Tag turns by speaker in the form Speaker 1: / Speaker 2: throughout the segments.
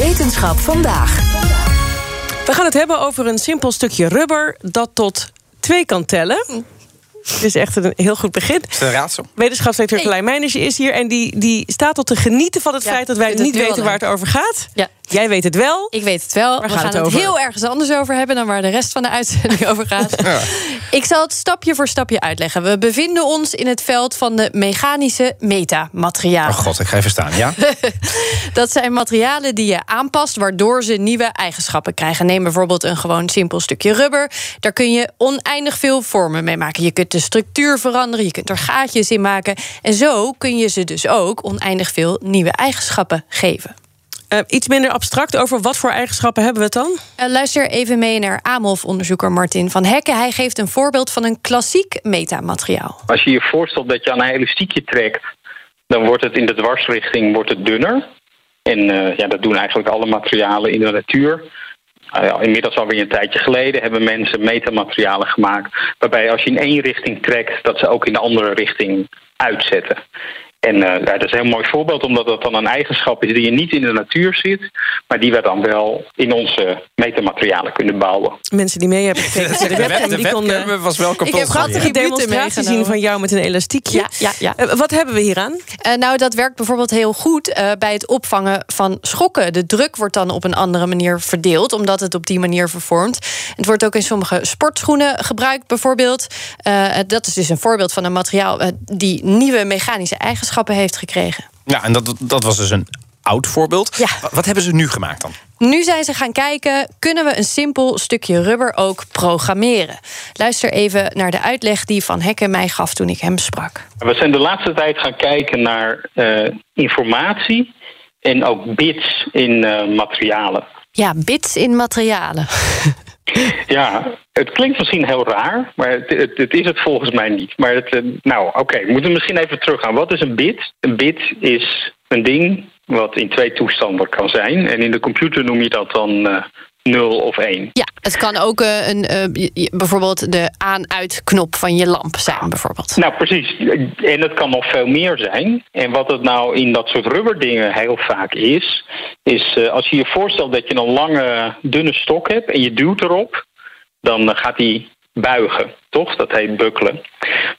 Speaker 1: Wetenschap vandaag.
Speaker 2: We gaan het hebben over een simpel stukje rubber dat tot twee kan tellen. Het is echt een heel goed begin.
Speaker 3: Het is een raadsel.
Speaker 2: Wetenschapsdirecteur
Speaker 4: Hey.
Speaker 2: Carlijn Meinertje is hier... en die, die staat tot te genieten van het
Speaker 4: Ja,
Speaker 2: feit dat wij niet
Speaker 4: het heel
Speaker 2: weten waar het over gaat.
Speaker 4: Ja.
Speaker 2: Jij weet het wel.
Speaker 4: Ik weet het wel.
Speaker 2: Waar
Speaker 4: we gaan
Speaker 2: het over?
Speaker 4: heel ergens anders over hebben dan waar de rest van de uitzending over gaat. Ik zal het stapje voor stapje uitleggen. We bevinden ons in het veld van de mechanische metamaterialen.
Speaker 3: Oh god, ik ga even staan, ja?
Speaker 4: Dat zijn materialen die je aanpast waardoor ze nieuwe eigenschappen krijgen. Neem bijvoorbeeld een gewoon simpel stukje rubber. Daar kun je oneindig veel vormen mee maken. Je kunt de structuur veranderen, je kunt er gaatjes in maken. En zo kun je ze dus ook oneindig veel nieuwe eigenschappen geven.
Speaker 2: Eh, iets minder abstract over wat voor eigenschappen hebben we het dan?
Speaker 4: Eh, luister even mee naar AMOF-onderzoeker Martin van Hekken. Hij geeft een voorbeeld van een klassiek metamateriaal.
Speaker 5: Als je je voorstelt dat je aan een elastiekje trekt, dan wordt het in de dwarsrichting wordt het dunner. En eh, ja, dat doen eigenlijk alle materialen in de natuur. Ja, inmiddels alweer een tijdje geleden hebben mensen metamaterialen gemaakt. Waarbij als je in één richting trekt, dat ze ook in de andere richting uitzetten. En eh, ja, dat is een heel mooi voorbeeld, omdat dat dan een eigenschap is die je niet in de natuur ziet, maar die we dan wel in onze metamaterialen kunnen bouwen.
Speaker 2: Mensen die mee hebben gekeken naar de webcam, die konden
Speaker 3: was wel kapot.
Speaker 4: Ik heb
Speaker 2: prachtige
Speaker 4: attributen
Speaker 2: demonstratie zien van jou met een elastiekje.
Speaker 4: Ja, ja, ja.
Speaker 2: Eh, wat hebben we hieraan?
Speaker 4: Eh, nou, dat werkt bijvoorbeeld heel goed eh, bij het opvangen van schokken. De druk wordt dan op een andere manier verdeeld, omdat het op die manier vervormt. Het wordt ook in sommige sportschoenen gebruikt, bijvoorbeeld. Eh, dat is dus een voorbeeld van een materiaal die nieuwe mechanische eigenschappen heeft gekregen.
Speaker 3: Ja, en dat, dat was dus een oud voorbeeld.
Speaker 4: Ja.
Speaker 3: Wa- Wat hebben ze nu gemaakt dan?
Speaker 4: Nu zijn ze gaan kijken, kunnen we een simpel stukje rubber ook programmeren? Luister even naar de uitleg die Van Hekken mij gaf toen ik hem sprak.
Speaker 5: We zijn de laatste tijd gaan kijken naar eh, informatie en ook bits in eh, materialen.
Speaker 4: Ja, bits in materialen.
Speaker 5: Ja, het klinkt misschien heel raar, maar het, het, is het volgens mij niet. Maar het, eh, nou, oké, we moeten misschien even teruggaan. Wat is een bit? Een bit is een ding wat in twee toestanden kan zijn. En in de computer noem je dat dan eh 0 of 1.
Speaker 4: Ja, het kan ook eh, een, eh, bijvoorbeeld de aan-uit-knop van je lamp zijn, bijvoorbeeld.
Speaker 5: Nou, precies. En het kan nog veel meer zijn. En wat het nou in dat soort rubberdingen heel vaak is, is eh, als je je voorstelt dat je een lange, dunne stok hebt en je duwt erop, dan gaat die buigen, toch? Dat heet bukkelen.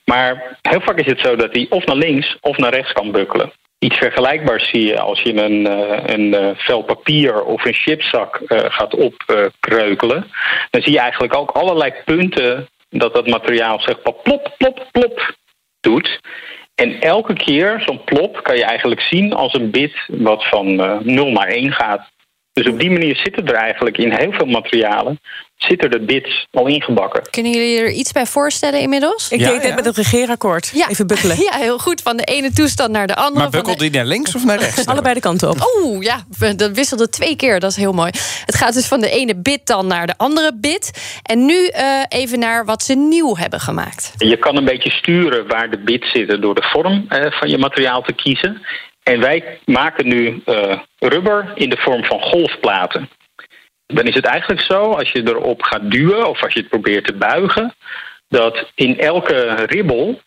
Speaker 5: Maar heel vaak is het zo dat die of naar links of naar rechts kan bukkelen. Iets vergelijkbaars zie je als je een, eh, een eh, vel papier of een chipzak eh, gaat opkreukelen. dan zie je eigenlijk ook allerlei punten dat dat materiaal zeg maar plop, plop, plop doet. En elke keer zo'n plop kan je eigenlijk zien als een bit wat van eh 0 naar 1 gaat. Dus op die manier zitten er eigenlijk in heel veel materialen zitten de bits al ingebakken.
Speaker 4: Kunnen jullie er iets bij voorstellen inmiddels?
Speaker 2: Ik
Speaker 3: Ja,
Speaker 2: deed
Speaker 3: ja.
Speaker 2: net met het regeerakkoord.
Speaker 4: Ja.
Speaker 2: Even bukkelen.
Speaker 4: Ja, heel goed. Van de ene toestand naar de andere.
Speaker 3: Maar bukkelt
Speaker 4: de-
Speaker 3: die naar links of naar rechts?
Speaker 2: Allebei de kanten op.
Speaker 4: Oeh, ja, dat wisselde twee keer. Dat is heel mooi. Het gaat dus van de ene bit dan naar de andere bit. En nu eh, even naar wat ze nieuw hebben gemaakt.
Speaker 5: Je kan een beetje sturen waar de bits zitten door de vorm eh, van je materiaal te kiezen. En wij maken nu eh, rubber in de vorm van golfplaten. Dan is het eigenlijk zo, als je erop gaat duwen of als je het probeert te buigen, dat in elke ribbel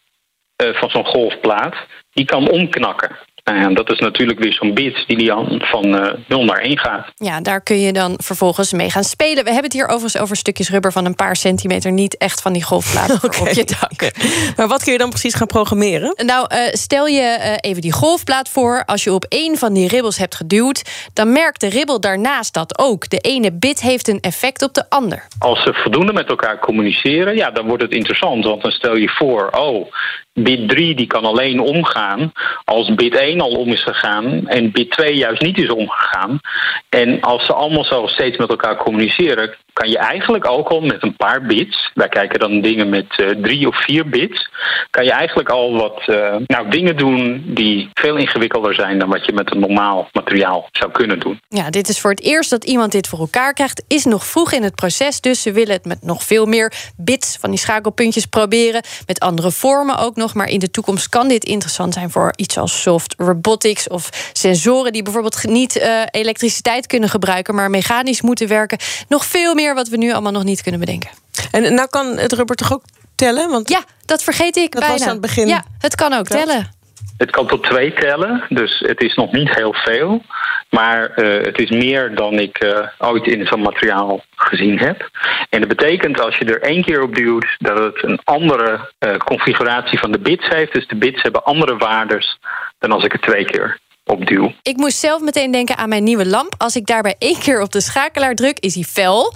Speaker 5: eh, van zo'n golfplaat, die kan omknakken. Nou ja, dat is natuurlijk weer zo'n bit die, die dan van eh 0 naar 1 gaat.
Speaker 4: Ja, daar kun je dan vervolgens mee gaan spelen. We hebben het hier overigens over stukjes rubber van een paar centimeter. Niet echt van die golfplaten voor op je dak.
Speaker 2: Maar wat kun je dan precies gaan programmeren?
Speaker 4: Nou, eh, stel je eh, even die golfplaat voor. Als je op één van die ribbels hebt geduwd... dan merkt de ribbel daarnaast dat ook. De ene bit heeft een effect op de ander.
Speaker 5: Als ze voldoende met elkaar communiceren, ja, dan wordt het interessant. Want dan stel je voor, oh, bit 3 die kan alleen omgaan als bit 1 al om is gegaan en bit 2 juist niet is omgegaan. En als ze allemaal zo steeds met elkaar communiceren, kan je eigenlijk ook al met een paar bits, wij kijken dan dingen met eh, drie of vier bits, kan je eigenlijk al wat eh, nou, dingen doen die veel ingewikkelder zijn dan wat je met een normaal materiaal zou kunnen doen.
Speaker 4: Ja, dit is voor het eerst dat iemand dit voor elkaar krijgt. Is nog vroeg in het proces, dus ze willen het met nog veel meer bits van die schakelpuntjes proberen. Met andere vormen ook nog. Maar in de toekomst kan dit interessant zijn voor iets als soft robotics of sensoren die bijvoorbeeld niet uh, elektriciteit kunnen gebruiken, maar mechanisch moeten werken. Nog veel meer wat we nu allemaal nog niet kunnen bedenken.
Speaker 2: En nou kan het rubber toch ook tellen? Want
Speaker 4: ja, dat vergeet ik
Speaker 2: dat
Speaker 4: bijna.
Speaker 2: was aan het begin.
Speaker 4: Ja, het kan ook tellen.
Speaker 5: Het kan tot twee tellen, dus het is nog niet heel veel. Maar uh, het is meer dan ik uh, ooit in zo'n materiaal gezien heb. En dat betekent als je er één keer op duwt dat het een andere uh, configuratie van de bits heeft. Dus de bits hebben andere waardes dan als ik er twee keer op duw.
Speaker 4: Ik moest zelf meteen denken aan mijn nieuwe lamp. Als ik daarbij één keer op de schakelaar druk, is hij fel.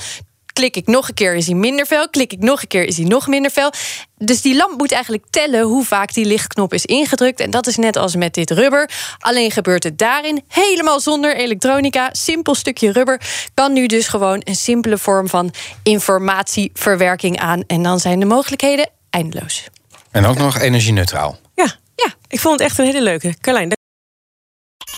Speaker 4: Klik ik nog een keer, is hij minder fel. Klik ik nog een keer, is hij nog minder fel. Dus die lamp moet eigenlijk tellen hoe vaak die lichtknop is ingedrukt. En dat is net als met dit rubber. Alleen gebeurt het daarin helemaal zonder elektronica. Simpel stukje rubber kan nu dus gewoon een simpele vorm van informatieverwerking aan. En dan zijn de mogelijkheden eindeloos.
Speaker 3: En ook nog energie-neutraal.
Speaker 2: Ja, ja, ik vond het echt een hele leuke. Carlijn,